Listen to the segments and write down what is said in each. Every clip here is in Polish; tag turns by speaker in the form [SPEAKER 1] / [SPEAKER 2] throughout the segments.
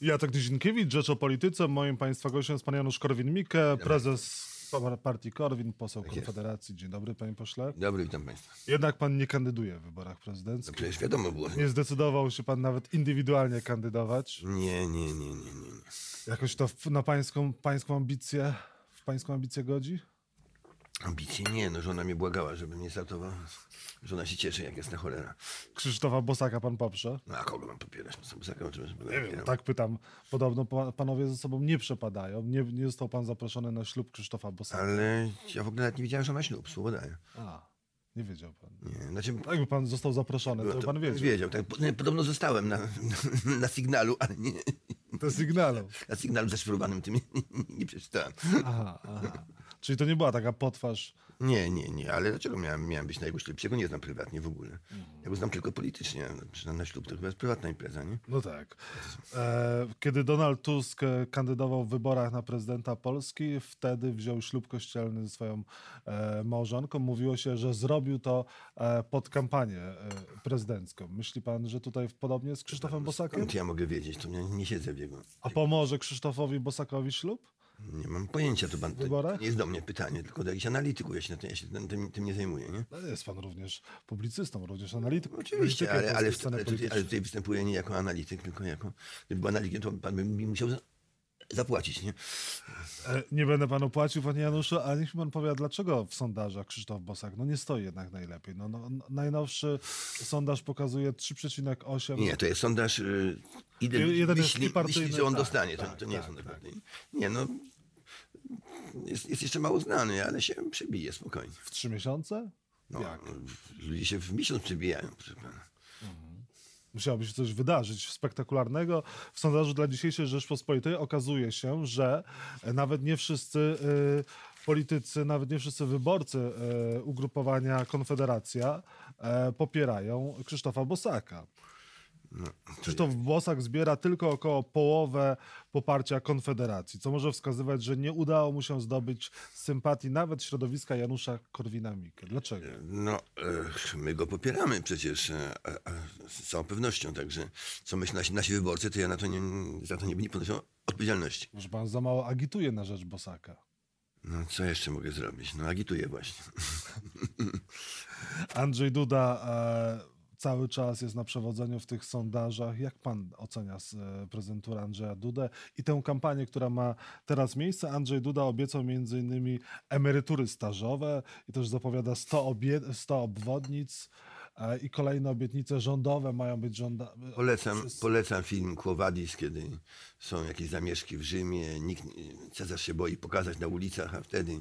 [SPEAKER 1] Jacek Nizinkiewicz, Rzecz o Polityce. Moim Państwa gościem jest pan Janusz Korwin-Mikke, prezes partii Korwin, poseł
[SPEAKER 2] jest.
[SPEAKER 1] Konfederacji. Dzień dobry, panie pośle.
[SPEAKER 2] Dobry, witam Państwa.
[SPEAKER 1] Jednak pan nie kandyduje w wyborach prezydenckich.
[SPEAKER 2] Przecież wiadomo było.
[SPEAKER 1] Nie zdecydował się pan nawet indywidualnie kandydować.
[SPEAKER 2] Nie, nie, nie, nie, nie. nie.
[SPEAKER 1] Jakoś to na pańską, pańską ambicję, w pańską ambicję godzi?
[SPEAKER 2] Ambicje nie, no żona mnie błagała, żebym nie startował. Żona się cieszy, jak jest na cholera.
[SPEAKER 1] Krzysztofa Bosaka pan poprze?
[SPEAKER 2] No a kogo mam popierać? No czy
[SPEAKER 1] Nie wiem, tak pytam. Podobno pa- panowie ze sobą nie przepadają. Nie, nie został pan zaproszony na ślub Krzysztofa Bosaka.
[SPEAKER 2] Ale ja w ogóle nawet nie wiedziałem, że ma ślub, słowo daję.
[SPEAKER 1] A, nie wiedział pan.
[SPEAKER 2] Nie, znaczy...
[SPEAKER 1] Jakby pan został zaproszony, to,
[SPEAKER 2] to
[SPEAKER 1] pan wiedział.
[SPEAKER 2] Wiedział, tak. Podobno zostałem na, na, na sygnalu, ale nie,
[SPEAKER 1] To sygnalu.
[SPEAKER 2] na sygnalu zaszyfrowanym tym nie, nie, nie przeczytałem.
[SPEAKER 1] Aha, aha. Czyli to nie była taka potwarz.
[SPEAKER 2] Nie, nie, nie, ale dlaczego miałem, miałem być na jego ślubie? Ja go nie znam prywatnie w ogóle. Ja go znam tylko politycznie. No, Na ślub to chyba jest prywatna impreza, nie?
[SPEAKER 1] No tak. E, kiedy Donald Tusk e, kandydował w wyborach na prezydenta Polski, wtedy wziął ślub kościelny ze swoją e, małżonką. Mówiło się, że zrobił to e, pod kampanię e, prezydencką. Myśli pan, że tutaj podobnie z Krzysztofem Bosakiem?
[SPEAKER 2] Ja mogę wiedzieć? To nie, nie siedzę w jego...
[SPEAKER 1] A pomoże Krzysztofowi Bosakowi ślub?
[SPEAKER 2] Nie mam pojęcia, to, pan, to, nie jest do mnie pytanie, tylko do jakichś analityków. Ja się, ja się tym, tym, nie zajmuję, nie?
[SPEAKER 1] No, Jest pan również publicystą, również analityką.
[SPEAKER 2] Oczywiście, ale, ale, ale, tutaj, ale tutaj występuję nie jako analityk, tylko jako... Gdyby był analitykiem, to pan by mi musiał zapłacić, nie?
[SPEAKER 1] E, Nie będę panu płacił, panie Januszu, ale niech mi pan powie, dlaczego w sondażach Krzysztof Bosak no nie stoi jednak najlepiej. No, no, no, najnowszy sondaż pokazuje 3,8.
[SPEAKER 2] Nie, to jest sondaż... Yy,
[SPEAKER 1] Jeden jest
[SPEAKER 2] myśli, myśli, że on
[SPEAKER 1] tak,
[SPEAKER 2] dostanie. To,
[SPEAKER 1] tak,
[SPEAKER 2] to nie jest
[SPEAKER 1] tak,
[SPEAKER 2] sondaż
[SPEAKER 1] tak.
[SPEAKER 2] partyjny. Nie, no... Jest, jest jeszcze mało znany, ale się przebije spokojnie.
[SPEAKER 1] W trzy miesiące?
[SPEAKER 2] No,
[SPEAKER 1] Jak?
[SPEAKER 2] ludzie się w miesiąc przebijają, proszę pana.
[SPEAKER 1] Musiałoby się coś wydarzyć spektakularnego. W sondażu dla dzisiejszej Rzeczpospolitej okazuje się, że e, nawet nie wszyscy y, politycy, nawet nie wszyscy wyborcy y, ugrupowania Konfederacja e, popierają Krzysztofa Bosaka. Krzysztof Bosak zbiera tylko około połowę poparcia Konfederacji, co może wskazywać, że nie udało mu się zdobyć sympatii nawet środowiska Janusza Korwina-Mikke. Dlaczego?
[SPEAKER 2] No, e, my go popieramy przecież e, e, z całą pewnością, także co myślą nasi, nasi wyborcy, to ja na to nie, za to nie, nie ponoszę odpowiedzialności.
[SPEAKER 1] Może pan za mało agituje na rzecz Bosaka.
[SPEAKER 2] No, co jeszcze mogę zrobić? No, agituję właśnie.
[SPEAKER 1] Andrzej Duda e, cały czas jest na przewodzeniu w tych sondażach. Jak pan ocenia e, prezenturę Andrzeja Dudę i tę kampanię, która ma teraz miejsce? Andrzej Duda obiecał innymi emerytury stażowe i też zapowiada 100, obie- 100 obwodnic i kolejne obietnice rządowe mają być żąda...
[SPEAKER 2] Polecam, polecam film Quo Vadis, kiedy są jakieś zamieszki w Rzymie, nikt, Cezar się boi pokazać na ulicach, a wtedy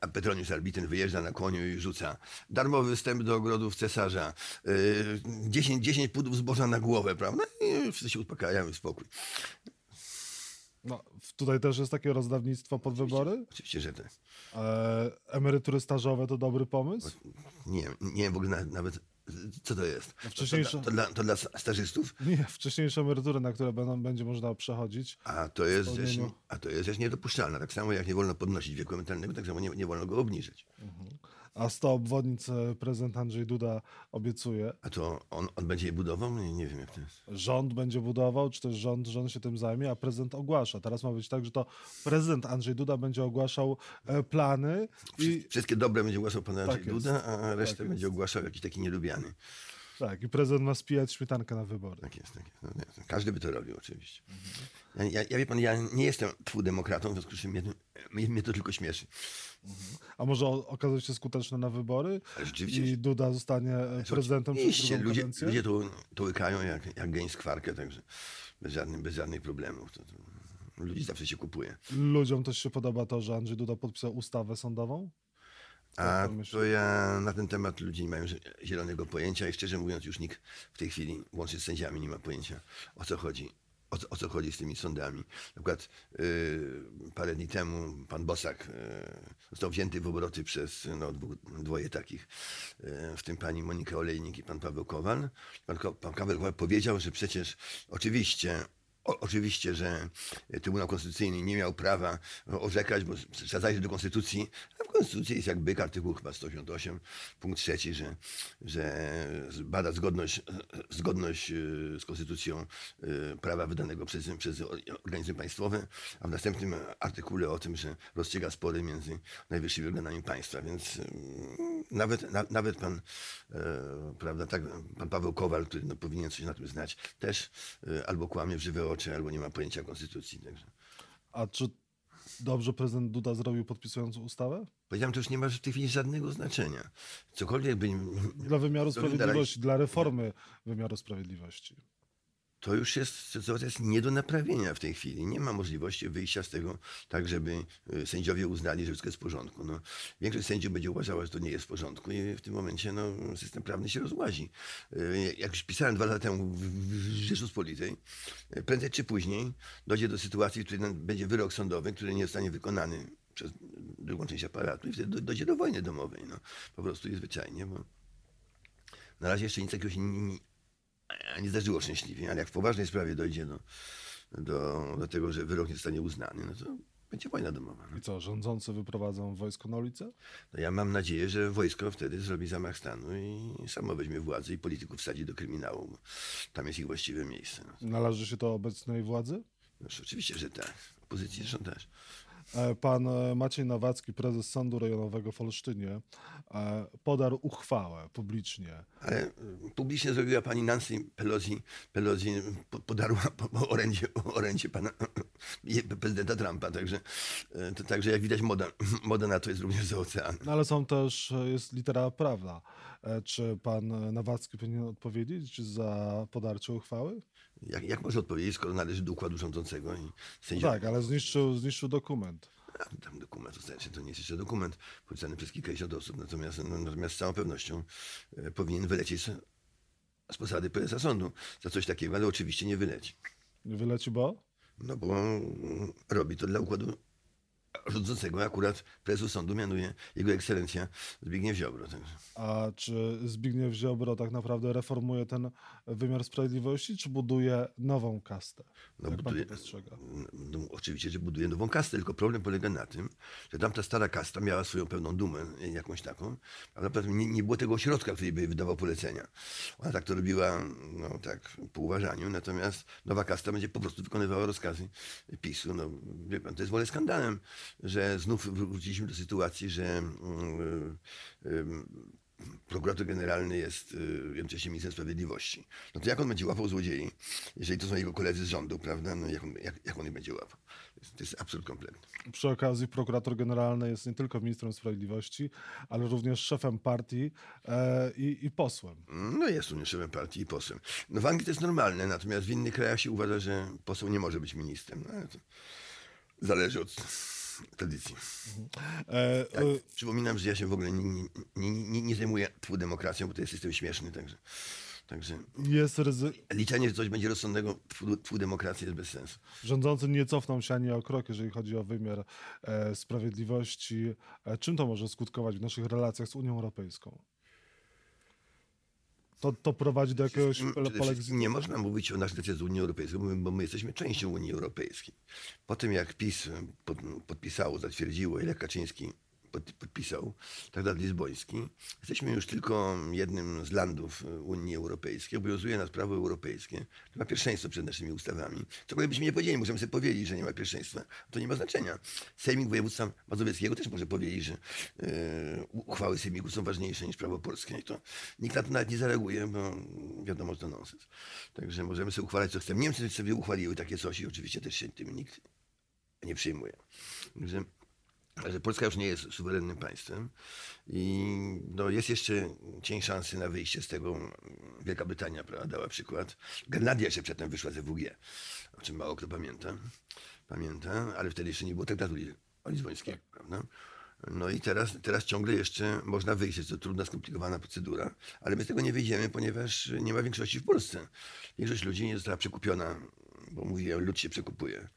[SPEAKER 2] a Petronius Arbiten wyjeżdża na koniu i rzuca darmowy wstęp do ogrodów cesarza, yy, 10, 10 pudów zboża na głowę, prawda? I wszyscy się uspokajają i spokój.
[SPEAKER 1] No, w- tutaj też jest takie rozdawnictwo pod wybory.
[SPEAKER 2] Oczywiście, że tak.
[SPEAKER 1] E, emerytury stażowe to dobry pomysł?
[SPEAKER 2] Nie, nie w ogóle na, nawet, co to jest. To, to,
[SPEAKER 1] wcześniejsze-
[SPEAKER 2] dla, to, dla, to dla stażystów?
[SPEAKER 1] Nie, wcześniejsze emerytury, na które będą, będzie można przechodzić.
[SPEAKER 2] A to, jest rzecz, a to jest rzecz niedopuszczalna. Tak samo jak nie wolno podnosić wieku emerytalnego, tak samo nie, nie wolno go obniżyć.
[SPEAKER 1] A 100 obwodnic e, prezydent Andrzej Duda obiecuje.
[SPEAKER 2] A to on, on będzie je budował? Nie, nie wiem jak to jest.
[SPEAKER 1] Rząd będzie budował, czy też rząd, rząd się tym zajmie, a prezydent ogłasza. Teraz ma być tak, że to prezydent Andrzej Duda będzie ogłaszał e, plany i,
[SPEAKER 2] Wszystkie dobre będzie ogłaszał pan Andrzej
[SPEAKER 1] Tak.
[SPEAKER 2] Duda, a resztę
[SPEAKER 1] Tak
[SPEAKER 2] będzie ogłaszał jakiś taki nielubiany.
[SPEAKER 1] Tak, i prezydent ma spijać śmietankę na wybory.
[SPEAKER 2] Tak jest, tak jest. No, nie, każdy by to robił oczywiście. Ja, ja, ja wie pan, ja nie jestem tfu demokratą, w związku z czym mnie, mnie, to tylko śmieszy.
[SPEAKER 1] A może okazać się skuteczny na wybory i Duda zostanie e, prezydentem przez drugą
[SPEAKER 2] ludzie,
[SPEAKER 1] kadencję?
[SPEAKER 2] ludzie to, to łykają jak, jak gęś skwarkę, także bez żadnych, bez żadnych problemów. To, to, ludzi zawsze się kupuje.
[SPEAKER 1] Ludziom też się podoba to, że Andrzej Duda podpisał ustawę sądową?
[SPEAKER 2] A to ja na ten temat ludzie nie mają zielonego pojęcia i szczerze mówiąc już nikt w tej chwili, łącznie z sędziami, nie ma pojęcia o co chodzi. O, co- o co chodzi z tymi sądami. Na przykład yy, parę dni temu pan Bosak yy, został wzięty w obroty przez no, dwu, dwoje takich, yy, w tym pani Monika Olejnik i pan Paweł Kowal. Pan, Ko- pan Paweł Kowal powiedział, że przecież oczywiście O, oczywiście, że Trybunał Konstytucyjny nie miał prawa orzekać, bo trzeba zajrzeć do Konstytucji. A w Konstytucji jest jak byk, artykuł chyba 188, punkt trzeci, że, że bada zgodność, zgodność y, z Konstytucją y, prawa wydanego przez, przez organizmy państwowe, a w następnym artykule o tym, że rozstrzyga spory między najwyższymi organami państwa. Więc y, nawet, na, nawet pan, prawda, tak, pan Paweł Kowal, który no, powinien coś na tym znać, też albo kłamie w żywe oczy, albo nie ma pojęcia konstytucji. Także.
[SPEAKER 1] A czy dobrze prezydent Duda zrobił podpisując ustawę?
[SPEAKER 2] Powiedziałem, to już nie ma w tej chwili żadnego znaczenia. Cokolwiek by...
[SPEAKER 1] Dla wymiaru sprawiedliwości, dla reformy wymiaru sprawiedliwości
[SPEAKER 2] to już jest, sytuacja jest nie do naprawienia w tej chwili. Nie ma możliwości wyjścia z tego tak, żeby y, sędziowie uznali, że wszystko jest w porządku. No, większość sędziów będzie uważała, że to nie jest w porządku i w tym momencie no, system prawny się rozłazi. Y, jak już pisałem dwa lata temu w Rzeczpospolitej, y, prędzej czy później dojdzie do sytuacji, w której będzie wyrok sądowy, który nie zostanie wykonany przez drugą część aparatu i wtedy dojdzie do wojny domowej. No, po prostu i zwyczajnie, bo na razie jeszcze nic takiego się nie, nie zdarzyło szczęśliwie, ale jak w poważnej sprawie dojdzie do, do, do tego, że wyrok nie zostanie uznany, no to będzie wojna domowa. No.
[SPEAKER 1] I co, rządzący wyprowadzą wojsko na ulicę?
[SPEAKER 2] No ja mam nadzieję, że wojsko wtedy zrobi zamach stanu i samo weźmie władzę i polityków wsadzi do kryminału, tam jest ich właściwe miejsce.
[SPEAKER 1] No. Należy się to obecnej władzy?
[SPEAKER 2] No, oczywiście, że tak. Opozycji zresztą też.
[SPEAKER 1] E, pan e, Maciej Nowacki, prezes Sądu Rejonowego w Olsztynie, e, podarł uchwałę publicznie.
[SPEAKER 2] Ale publicznie zrobiła pani Nancy Pelosi, Pelosi podarła orędzie, orędzie pana prezydenta Trumpa, także, to, także jak widać moda, moda na to jest również za oceanem.
[SPEAKER 1] No ale są też, jest litera prawna. Czy pan Nowacki powinien odpowiedzieć za podarcie uchwały?
[SPEAKER 2] Jak, jak może odpowiedzieć, skoro należy do układu rządzącego? I
[SPEAKER 1] sędzia... Tak, ale zniszczył, zniszczył dokument.
[SPEAKER 2] A, tam dokument, to to nie jest jeszcze dokument podpisany przez kilkadziesiąt osób, natomiast, no, natomiast z całą pewnością e, powinien wylecieć z, z posady prezesa sądu za coś takiego, ale oczywiście nie wyleci.
[SPEAKER 1] Nie wyleci, bo?
[SPEAKER 2] No bo robi to dla układu rządzącego akurat prezes sądu mianuje jego ekscelencja Zbigniew Ziobro. Także.
[SPEAKER 1] A czy Zbigniew Ziobro tak naprawdę reformuje ten wymiar sprawiedliwości, czy buduje nową kastę?
[SPEAKER 2] No, buduje, no, oczywiście, że buduje nową kastę, tylko problem polega na tym, że tamta stara kasta miała swoją pełną dumę, jakąś taką, ale nie, nie było tego ośrodka, który by wydawał polecenia. Ona tak to robiła, no tak, po uważaniu, natomiast nowa kasta będzie po prostu wykonywała rozkazy PiSu. No, wie pan, to jest wolę skandalem, że znów wróciliśmy do sytuacji, że um, prokurator generalny jest y, jednocześnie ministrem sprawiedliwości. No to jak on będzie łapał złodziei, jeżeli to są jego koledzy z rządu, prawda? No jak on, jak, jak on ich będzie łapał? To jest absurd kompletny.
[SPEAKER 1] Przy okazji prokurator generalny jest nie tylko ministrem sprawiedliwości, ale również szefem partii e, i, i, posłem.
[SPEAKER 2] No jest również szefem partii i posłem. No w Anglii to jest normalne, natomiast w innych krajach się uważa, że poseł nie może być ministrem. No, zależy od tradycji. E, tak, e, przypominam, że ja się w ogóle nie, nie, nie, nie zajmuję demokracją, bo to jest system śmieszny, także... Także
[SPEAKER 1] jest ryzy...
[SPEAKER 2] liczenie, że coś będzie rozsądnego w demokracji jest bez sensu.
[SPEAKER 1] Rządzący nie cofną się ani o krok, jeżeli chodzi o wymiar e, sprawiedliwości. E, czym to może skutkować w naszych relacjach z Unią Europejską? To, to prowadzi do jakiegoś polexitu.
[SPEAKER 2] Nie można mówić o naszej decyzji z Unii Europejskiej, bo my jesteśmy częścią Unii Europejskiej. Po tym jak PiS pod, podpisało, zatwierdziło i Lech Kaczyński podpisał traktat lizboński. Jesteśmy już tylko jednym z landów Unii Europejskiej. Obowiązuje nas prawo europejskie. To ma pierwszeństwo przed naszymi ustawami. Cokolwiek byśmy nie powiedzieli, możemy sobie powiedzieć, że nie ma pierwszeństwa. To nie ma znaczenia. Sejmik województwa mazowieckiego też może powiedzieć, że yy, uchwały sejmiku są ważniejsze niż prawo polskie. I to nikt na to nawet nie zareaguje, bo wiadomo, że to nonsens. Także możemy sobie uchwalać, co chcemy. Niemcy sobie uchwaliły takie coś i oczywiście też się tym nikt nie przyjmuje. Także że Polska już nie jest suwerennym państwem i no, jest jeszcze cień szansy na wyjście z tego. Wielka Brytania prawda, dała przykład. Grenlandia jeszcze przedtem wyszła ze WG, o czym mało kto pamięta. Pamięta, ale wtedy jeszcze nie było traktatu lizbońskiego, prawda? No i teraz, teraz ciągle jeszcze można wyjść. Jest to trudna, skomplikowana procedura, ale my z tego nie wyjdziemy, ponieważ nie ma większości w Polsce. Większość ludzi nie została przekupiona bo mówiłem, lud się przekupuje.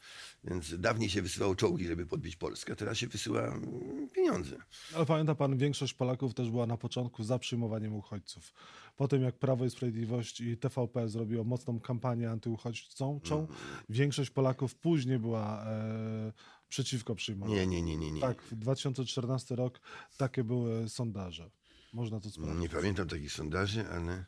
[SPEAKER 2] Więc dawniej się wysyłało czołgi, żeby podbić Polskę, teraz się wysyła mm, pieniądze.
[SPEAKER 1] Ale pamięta pan, większość Polaków też była na początku za przyjmowaniem uchodźców. Po tym, jak Prawo i Sprawiedliwość i TVP zrobiło mocną kampanię antyuchodźcą,
[SPEAKER 2] Mm.
[SPEAKER 1] większość Polaków później była e, przeciwko przyjmowaniu.
[SPEAKER 2] Nie, nie, nie, nie. nie.
[SPEAKER 1] Tak, w 2014 rok takie były sondaże. Można to sprawdzić.
[SPEAKER 2] Nie pamiętam takich sondaży, ale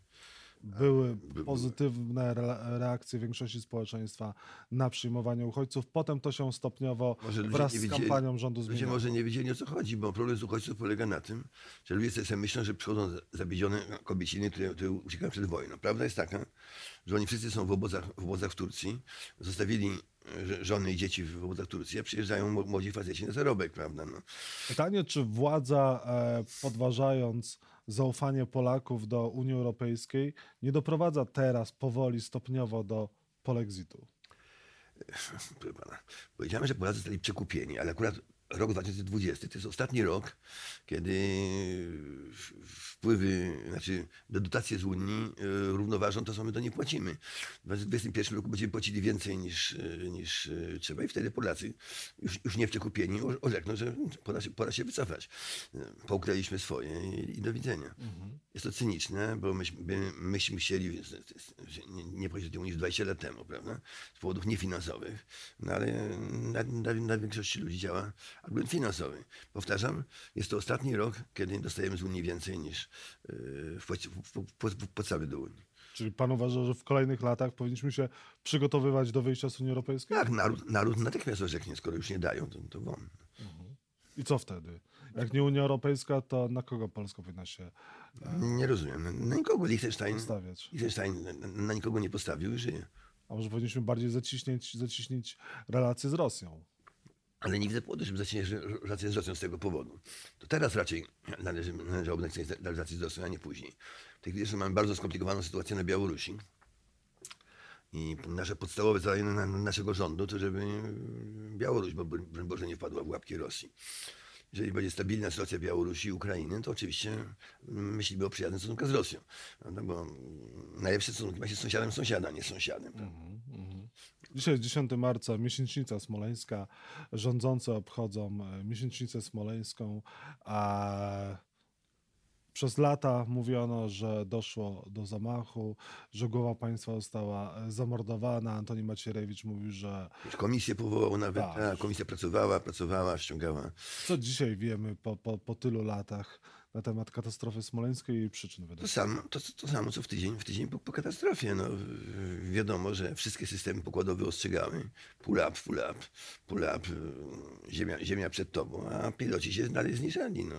[SPEAKER 1] Były pozytywne re- reakcje większości społeczeństwa na przyjmowanie uchodźców. Potem to się stopniowo
[SPEAKER 2] Może ludzie
[SPEAKER 1] wraz z kampanią rządu
[SPEAKER 2] ludzie
[SPEAKER 1] zmieniło.
[SPEAKER 2] może nie wiedzieli o co chodzi, bo problem z uchodźców polega na tym, że ludzie sobie myślą, że przychodzą za- zawiedzione kobieciny, które, które uciekają przed wojną. Prawda jest taka, że oni wszyscy są w obozach w, obozach w Turcji, zostawili żony i dzieci w obozach w Turcji, a przyjeżdżają mł- młodzi faceci na zarobek, prawda? No.
[SPEAKER 1] Pytanie, czy władza, e, podważając zaufanie Polaków do Unii Europejskiej, nie doprowadza teraz powoli, stopniowo do polexitu?
[SPEAKER 2] Powiedziałem, że Polacy zostali przekupieni, ale akurat rok 2020 to jest ostatni rok, kiedy wpływy, znaczy do dotacje z Unii e, równoważą to, co my do niej płacimy. W 2021 roku będziemy płacili więcej niż, e, niż e, trzeba i wtedy Polacy już, już nie przekupieni o- orzekną, że pora się, pora się wycofać. Poukradliśmy swoje i, i do widzenia. Jest to cyniczne, bo myśmy, my- myśmy chcieli nie, nie płacić Unii już 20 lat temu, prawda? Z powodów niefinansowych. No ale na, na, na większości ludzi działa argument finansowy. Powtarzam, jest to ostatni rok, kiedy dostajemy z Unii więcej niż wpłaci- w- do Unii.
[SPEAKER 1] Czyli pan uważa, że w kolejnych latach powinniśmy się przygotowywać do wyjścia z Unii Europejskiej?
[SPEAKER 2] Tak, naród, naród natychmiast orzeknie, skoro już nie dają, to, to won.
[SPEAKER 1] I co wtedy? Jak nie Unia Europejska, to na kogo Polska powinna się
[SPEAKER 2] Nie rozumiem. Na, nikogo Liechtenstein,
[SPEAKER 1] stawiać?
[SPEAKER 2] Liechtenstein na, nikogo nie postawił i żyje.
[SPEAKER 1] A może powinniśmy bardziej zaciśnieć, zaciśnić relacje z Rosją?
[SPEAKER 2] Ale nie widzę powodu, żeby zacząć relacje z Rosją z tego powodu. To teraz raczej należy, należałoby relacje z Rosją, a nie później. W tej chwili jeszcze mamy bardzo skomplikowaną sytuację na Białorusi. I nasze podstawowe zadanie na, na naszego rządu to, żeby Białoruś, bo broń Boże, nie wpadła w łapki Rosji. Jeżeli będzie stabilna sytuacja Białorusi i Ukrainy, to oczywiście myślimy o przyjaznych stosunkach z Rosją. Prawda? Bo najlepsze stosunki ma się z sąsiadem sąsiada, nie z sąsiadem. prawda?
[SPEAKER 1] Dzisiaj jest 10 marca, miesięcznica smoleńska. Rządzący obchodzą e, miesięcznicę smoleńską, a przez lata mówiono, że doszło do zamachu, że głowa państwa została e, zamordowana. Antoni Macierewicz mówił, że
[SPEAKER 2] komisję powołał nawet,
[SPEAKER 1] Tak.
[SPEAKER 2] tak. komisja pracowała, pracowała, ściągała.
[SPEAKER 1] co dzisiaj wiemy po, po, po tylu latach na temat katastrofy smoleńskiej i jej przyczyn
[SPEAKER 2] To samo, to, to samo co w tydzień, w tydzień po, po katastrofie. No, wiadomo, że wszystkie systemy pokładowe ostrzegały. Pull up, pull up, pull up, y, ziemia, ziemia przed tobą, a piloci się dalej zniszczali. No.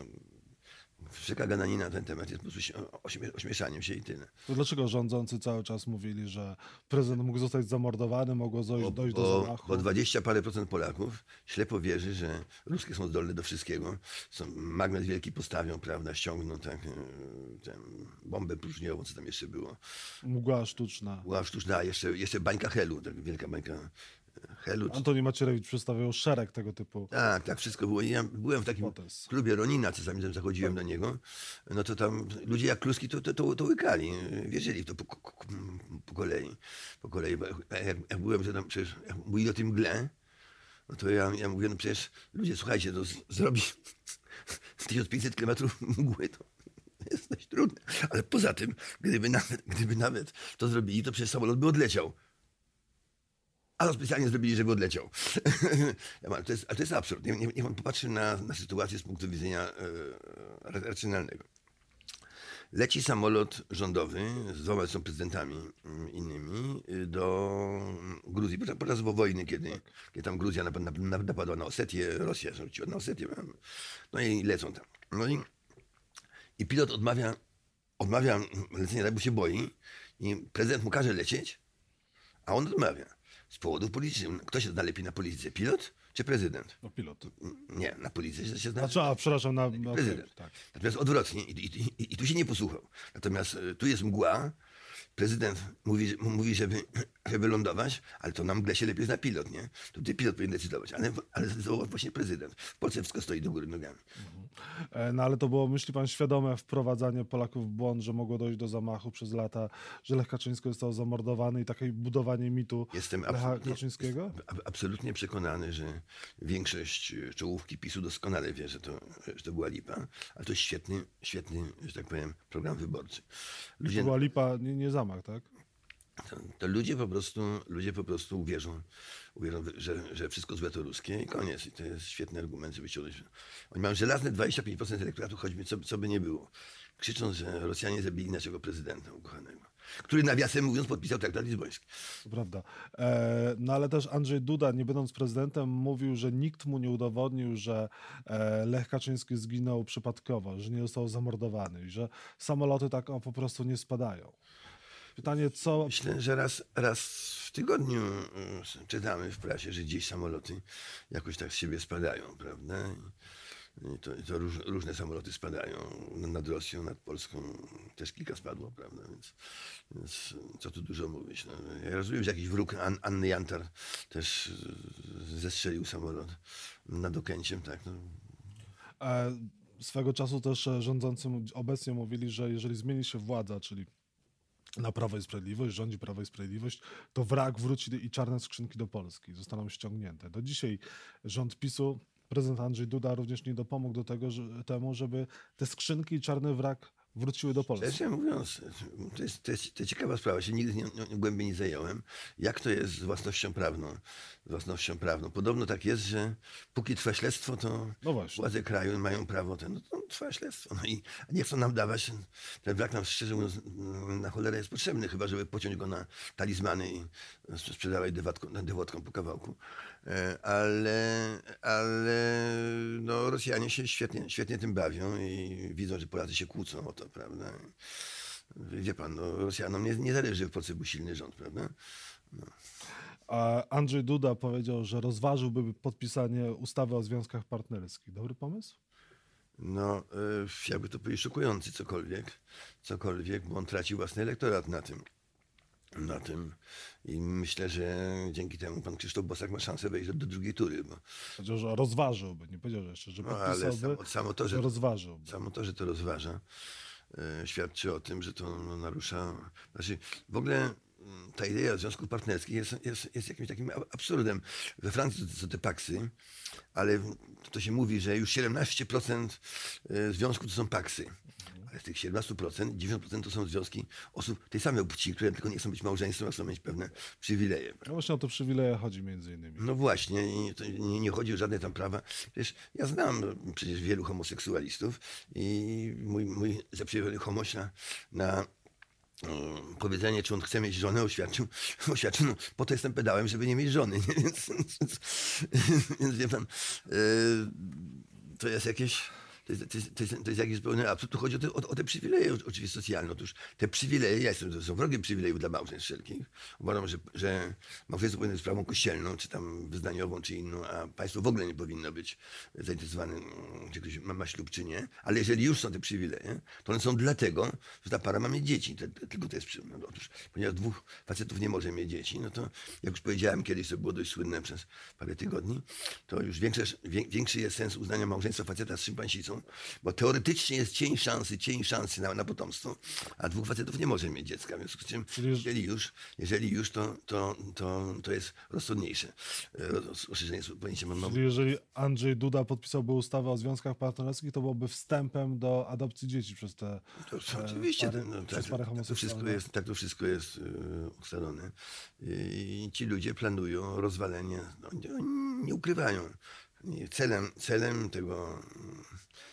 [SPEAKER 2] Wszelka gadanina na ten temat jest po prostu ośmie, ośmieszaniem się i tyle.
[SPEAKER 1] To dlaczego rządzący cały czas mówili, że prezydent mógł zostać zamordowany, mogło dojść, dojść do zamachu?
[SPEAKER 2] bo 20 parę procent Polaków ślepo wierzy, że ruskie są zdolne do wszystkiego. Są, magnes wielki postawią, prawda, ściągną tak, y, tę bombę próżniową, co tam jeszcze było.
[SPEAKER 1] Mgła sztuczna.
[SPEAKER 2] Była sztuczna, a jeszcze, jeszcze bańka Helu, tak wielka bańka e, Helu.
[SPEAKER 1] Antoni Macierewicz przedstawiał szereg tego typu.
[SPEAKER 2] Tak, tak, wszystko było. Ja byłem w takim klubie Ronina, czasami tam zachodziłem do niego, no to tam ludzie jak kluski to, to, to, to łykali, wierzyli w to po, po, kolei. Po kolei, jak, jak byłem, że tam przecież, jak mówili o tym mgle, no to ja, ja mówię, no przecież ludzie, słuchajcie, to z, zrobi 1500 km mgły, to jest dość trudne. Ale poza tym, gdyby nawet, gdyby nawet to zrobili, to przecież samolot by odleciał. A to specjalnie zrobili, żeby odleciał. Mówię, to jest, ale to jest absurd. Niech, niech, niech pan popatrzy na, na sytuację z punktu widzenia e, ra- racjonalnego. Leci samolot rządowy z dwoma zresztą prezydentami mm, innymi y, do Gruzji, podczas, wojny, kiedy, kiedy tam Gruzja nap, nap, nap, napadła na Osetię, Rosja rzuciła na Osetię. No i lecą tam. No i, i pilot odmawia, odmawia lecenia, tak bo się boi i prezydent mu każe lecieć, a on odmawia. Z powodów politycznych. Kto się zna lepiej na polityce? Pilot czy prezydent?
[SPEAKER 1] No pilot.
[SPEAKER 2] Nie, na polityce się zna.
[SPEAKER 1] Znaczy, a przepraszam, na, na
[SPEAKER 2] prezydent.
[SPEAKER 1] tak.
[SPEAKER 2] Natomiast odwrotnie, i, i, i, i tu się nie posłuchał. Natomiast e, tu jest mgła prezydent mówi, mówi żeby, żeby lądować, ale to na mgle się lepiej zna pilot, nie? To ty pilot powinien decydować, ale, ale zdecydował właśnie prezydent. W Polsce wszystko stoi do góry nogami.
[SPEAKER 1] E, No ale to było, myśli pan, świadome wprowadzanie Polaków w błąd, że mogło dojść do zamachu przez lata, że Lech Kaczyński został zamordowany i takie budowanie mitu
[SPEAKER 2] Jestem
[SPEAKER 1] Lecha
[SPEAKER 2] absolutnie,
[SPEAKER 1] Kaczyńskiego?
[SPEAKER 2] ab- absolutnie przekonany, że większość e, czołówki PiSu doskonale wie, że to, że to była lipa, ale to jest świetny, świetny, że tak powiem, program wyborczy.
[SPEAKER 1] To
[SPEAKER 2] Ludzie,
[SPEAKER 1] była lipa, nie, nie zamach, tak?
[SPEAKER 2] to, to ludzie po prostu, ludzie po prostu uwierzą, uwierzą, że, że wszystko złe to ruskie i koniec. I to jest świetny argument, żeby ciągnąć. Oni mają żelazne 25% elektoratu, choćby co, co by nie było. Krzyczą, że Rosjanie zabili naszego prezydenta ukochanego, który nawiasem mówiąc podpisał traktat lizboński.
[SPEAKER 1] To prawda. E, no ale też Andrzej Duda, nie będąc prezydentem, mówił, że nikt mu nie udowodnił, że e, Lech Kaczyński zginął przypadkowo, że nie został zamordowany i że samoloty tak o, po prostu nie spadają. Pytanie, co...
[SPEAKER 2] Myślę, że raz, raz w tygodniu y, czytamy w prasie, że gdzieś samoloty jakoś tak z siebie spadają, prawda? I to, i to róż, różne samoloty spadają nad Rosją, nad Polską. Też kilka spadło, prawda? Więc, więc co tu dużo mówić. No, ja rozumiem, że jakiś wróg An, Anny Jantar też zestrzelił samolot nad Okęciem, tak? No,
[SPEAKER 1] E, swego czasu też e, rządzący mu- obecnie mówili, że jeżeli zmieni się władza, czyli na Prawo i Sprawiedliwość, rządzi Prawo i Sprawiedliwość, to wrak wróci i czarne skrzynki do Polski zostaną ściągnięte. Do dzisiaj rząd PiSu, prezydent Andrzej Duda również nie dopomógł do tego, że, temu, żeby te skrzynki i czarny wrak wróciły do Polski.
[SPEAKER 2] Szczerze mówiąc, to jest, to jest, to jest ciekawa sprawa, się nigdy nie, nie, głębiej nie zająłem. Jak to jest z własnością prawną? Z własnością prawną. Podobno tak jest, że póki trwa śledztwo, to
[SPEAKER 1] No
[SPEAKER 2] władze kraju mają prawo, ten, no to trwa śledztwo. No i nie chcą nam dawać, ten- wrak nam szczerze mówiąc na cholerę jest potrzebny, chyba żeby pociąć go na talizmany i sprzedawać dewatką- dewotką po kawałku. E, Ale, ale no, Rosjanie się świetnie, świetnie tym bawią i widzą, że Polacy się kłócą o to, prawda? Wie pan, no, Rosjanom nie, nie zależy, że w Polsce był silny rząd, prawda?
[SPEAKER 1] A Andrzej Duda powiedział, że rozważyłby podpisanie ustawy o związkach partnerskich. Dobry pomysł?
[SPEAKER 2] No, y, jakby to powiedzieć, szokujący cokolwiek, cokolwiek, bo on traci własny elektorat na tym. Na tym. I myślę, że dzięki temu pan Krzysztof Bosak ma szansę wejść do, drugiej tury, bo
[SPEAKER 1] Powiedział, że rozważyłby, nie powiedział że jeszcze, że
[SPEAKER 2] No, ale
[SPEAKER 1] podpisałby,
[SPEAKER 2] samo- samo to, że-
[SPEAKER 1] że rozważyłby.
[SPEAKER 2] Samo to, że to rozważa, świadczy o tym, że to no, narusza. Znaczy, w ogóle mm, ta idea związków partnerskich jest, jest, jest jakimś takim absurdem. We Francji to te paksy, ale to się mówi, że już 17% e, związków to są paksy. Ale z tych 17%, 90% to są związki osób tej samej płci, które tylko nie chcą być małżeństwem, a chcą mieć pewne przywileje.
[SPEAKER 1] No właśnie o to przywileje chodzi między innymi.
[SPEAKER 2] No właśnie, to nie, nie chodzi o żadne tam prawa. Przecież ja znam przecież wielu homoseksualistów i mój, mój zaprzyjaźniony homoś na, na mm, powiedzenie, czy on chce mieć żonę, oświadczył, oświadczył no, po to jestem pedałem, żeby nie mieć żony. Nie? Więc, więc, więc wie pan, e, to jest jakieś... To jest, to, jest, to, jest, to jest jakiś zupełny absurd. Tu chodzi o te, o, o te przywileje oczywiście socjalne. Otóż te przywileje, ja jestem są wrogiem przywilejów dla małżeństw wszelkich. Uważam, że, że małżeństwo powinno być sprawą kościelną, czy tam wyznaniową, czy inną, a państwo w ogóle nie powinno być zainteresowane, czy ktoś ma, ma ślub, czy nie. Ale jeżeli już są te przywileje, to one są dlatego, że ta para ma mieć dzieci. Tylko to jest no, Otóż, ponieważ dwóch facetów nie może mieć dzieci, no to jak już powiedziałem kiedyś, to było dość słynne przez parę tygodni, to już większe, wię- większy jest sens uznania małżeństwa faceta z szympansicą, bo teoretycznie jest cień szansy, cień szansy na, na potomstwo, a dwóch facetów nie może mieć dziecka, w związku z czym jeżeli już, jeżeli już to, to, to, to jest rozsądniejsze. e, roz- Rozszerzenie pojęcia mam,
[SPEAKER 1] Czyli jeżeli Andrzej Duda podpisałby ustawę o związkach partnerskich, to byłoby wstępem do adopcji dzieci przez te
[SPEAKER 2] To,
[SPEAKER 1] e,
[SPEAKER 2] oczywiście,
[SPEAKER 1] pary,
[SPEAKER 2] no, tak, tak, to wszystko jest, tak to wszystko jest y, ustalone. I ci ludzie planują rozwalenie, no, nie, nie ukrywają. Celem, celem tego, mm,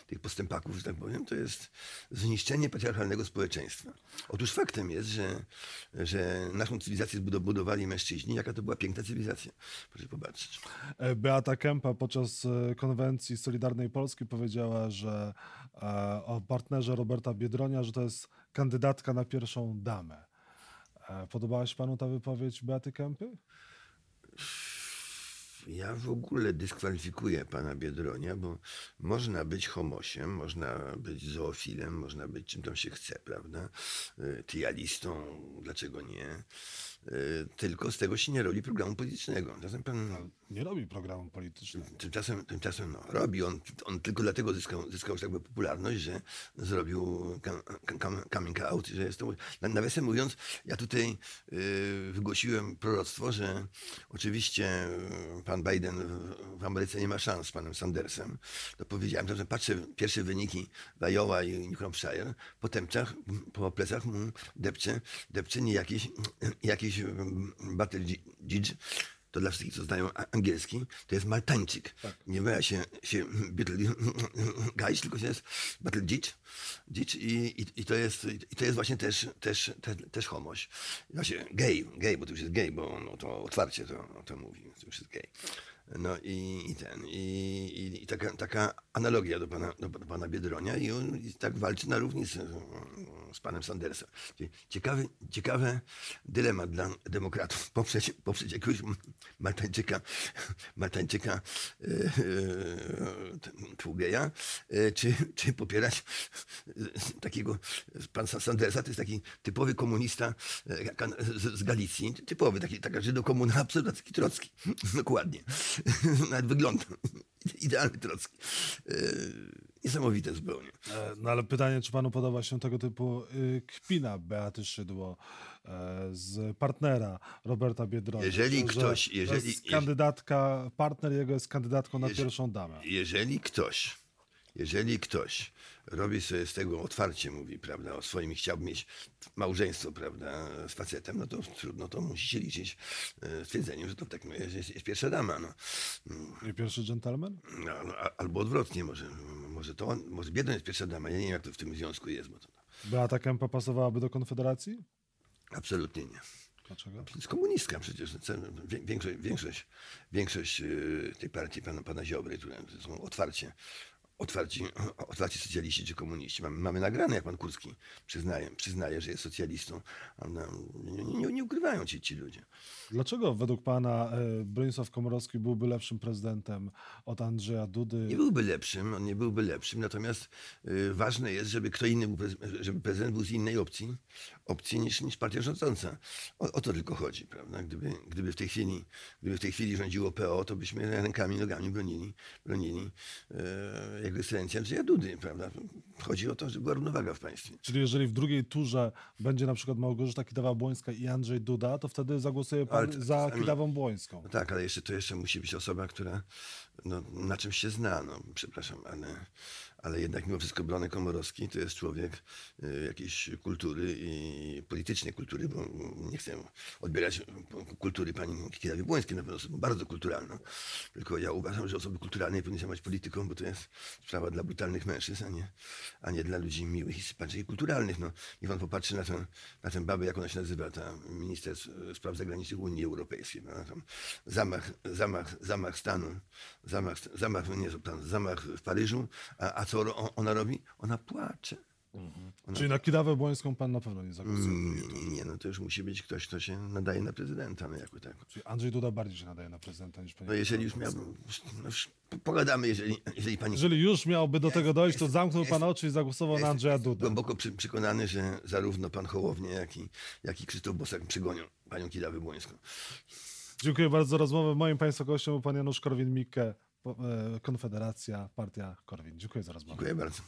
[SPEAKER 2] tych postępaków, że tak powiem, to jest zniszczenie patriarchalnego społeczeństwa. Otóż faktem jest, że, że naszą cywilizację budowali mężczyźni. Jaka to była piękna cywilizacja. Proszę popatrzeć.
[SPEAKER 1] E, Beata Kempa podczas e, konwencji Solidarnej Polski powiedziała, że e, o partnerze Roberta Biedronia, że to jest kandydatka na pierwszą damę. Podobała się panu ta wypowiedź Beaty Kempy?
[SPEAKER 2] Ja w ogóle dyskwalifikuję pana Biedronia, bo można być homosiem, można być zoofilem, można być czym tam się chce, prawda? Y, Trialistą, dlaczego nie? Y, Tylko z tego się nie robi programu politycznego. Czasem pan
[SPEAKER 1] Nie robi programu politycznego.
[SPEAKER 2] Tymczasem, tymczasem no, robi. On, on tylko dlatego zyskał, zyskał tak powiem, popularność, że zrobił kam, kam, coming out. Że jest to, na- nawiasem mówiąc, ja tutaj y, wygłosiłem proroctwo, że oczywiście y, pan Biden w, w Ameryce nie ma szans z panem Sandersem. To powiedziałem, że patrzę pierwsze wyniki w Iowa i New Hampshire, po temczach, po plecach mu depcze, depcze nie jakiś, jakiś battle judge, to dla wszystkich, co znają angielski, to jest Maltańczyk. Nie wymawia się, się Battle Guys, tylko się jest Battle Dzicz. Dzicz i, i, i, to jest, I to jest właśnie też, też, te, też homoś. Właśnie gay, gay, bo to już jest gay, bo no, to otwarcie to, to mówi, to już jest gay. No i, i ten, i, i, taka, taka analogia do pana, do, do pana Biedronia i on i tak walczy na równi z, z panem Sandersem. Ciekawy, ciekawy dylemat dla demokratów. Poprzeć, poprzeć jakiegoś Maltańczyka, Maltańczyka yy, yy, Tługeja, yy, czy, czy popierać takiego pan Sandersa, to jest taki typowy komunista z, z Galicji, typowy, taki, taka żydokomuna, absolutnie trocki, dokładnie. Nawet wygląda. Idealny trocki. Yy, Niesamowite zupełnie.
[SPEAKER 1] E, No ale pytanie, czy panu podoba się tego typu y, kpina Beaty Szydło e, z partnera Roberta Biedronia?
[SPEAKER 2] Jeżeli
[SPEAKER 1] że
[SPEAKER 2] ktoś-
[SPEAKER 1] to
[SPEAKER 2] jeżeli-
[SPEAKER 1] jest kandydatka, partner jego jest kandydatką na
[SPEAKER 2] Jeże-
[SPEAKER 1] pierwszą damę.
[SPEAKER 2] Jeżeli ktoś, jeżeli ktoś robi sobie z tego otwarcie, mówi, prawda, o swoim i chciałby mieć małżeństwo, prawda, z facetem, no to trudno, to musi się liczyć e, z twierdzeniem, że to tak no, jest, jest, pierwsza dama, no.
[SPEAKER 1] I pierwszy dżentelmen?
[SPEAKER 2] No, no, albo odwrotnie, może, może to on, może biedna jest pierwsza dama, ja nie wiem, jak to w tym związku jest, bo to
[SPEAKER 1] Beata Kempa pasowałaby do Konfederacji?
[SPEAKER 2] absolutnie nie.
[SPEAKER 1] Dlaczego?
[SPEAKER 2] To jest komunistka przecież. no, Większość, większość, większość yy, tej partii pana, pana Ziobry, które są otwarcie, otwarci, otwarci socjaliści czy komuniści. Mamy, mamy nagrane, jak pan Kurski przyznaje, przyznaje że jest socjalistą. No, nie, nie, nie ukrywają ci, ci ludzie.
[SPEAKER 1] Dlaczego według pana e, Bronisław Komorowski byłby lepszym prezydentem od Andrzeja Dudy?
[SPEAKER 2] Nie byłby lepszym, on nie byłby lepszym, natomiast y, ważne jest, żeby kto inny, był, żeby prezydent był z innej opcji, opcji niż, niż partia rządząca. O, o to tylko chodzi, prawda? Gdyby, gdyby, w tej chwili, gdyby w tej chwili rządziło PO, to byśmy rękami nogami bronili, bronili e, jego ekscelencja Andrzeja Dudy, prawda? Chodzi o to, żeby była równowaga w państwie.
[SPEAKER 1] Czyli jeżeli w drugiej turze będzie na przykład Małgorzata Kidawa-Błońska i Andrzej Duda, to wtedy zagłosuje pan
[SPEAKER 2] Ale
[SPEAKER 1] za
[SPEAKER 2] czasami-
[SPEAKER 1] Kidawą-Błońską.
[SPEAKER 2] No tak, ale jeszcze to jeszcze musi być osoba, która no, na czymś się zna. No, przepraszam, ale, ale jednak mimo wszystko Bronek Komorowski to jest człowiek y, jakiejś kultury i politycznej kultury, bo nie chcę odbierać kultury pani Kidawy Błońskiej, na pewno osobą bardzo kulturalną. Tylko ja uważam, że osoby kulturalne powinny się być polityką, bo to jest sprawa dla brutalnych mężczyzn, a nie, a nie dla ludzi miłych i sympatycznych i kulturalnych. No, niech pan popatrzy na tę, na tę babę, jak ona się nazywa, ta minister spraw zagranicznych Unii Europejskiej. prawda? Tam zamach, zamach, zamach stanu, zamach, zamach, nie, zamach w Paryżu, a, a co ro- ona robi? Ona płacze.
[SPEAKER 1] Czyli na Kidawę-Błońską pan na pewno nie zagłosuje.
[SPEAKER 2] Mm, Nie, nie, no to już musi być ktoś, kto się nadaje na prezydenta, no jako tak.
[SPEAKER 1] Czyli Andrzej Duda bardziej się nadaje na prezydenta niż pani
[SPEAKER 2] No jeżeli już miałbym, no już pogadamy, jeżeli, jeżeli pani
[SPEAKER 1] Jeżeli już miałby do tego dojść, to zamknął pan oczy i zagłosował na Andrzeja Dudę.
[SPEAKER 2] głęboko przy, przekonany, że zarówno pan Hołownia, jak i, jak i Krzysztof Bosak przegonią panią Kidawę Błońską.
[SPEAKER 1] Dziękuję bardzo za rozmowę. Moim państwa gościem był pan Janusz Korwin-Mikke, Konfederacja, Partia Korwin. Dziękuję za rozmowę.
[SPEAKER 2] Dziękuję bardzo.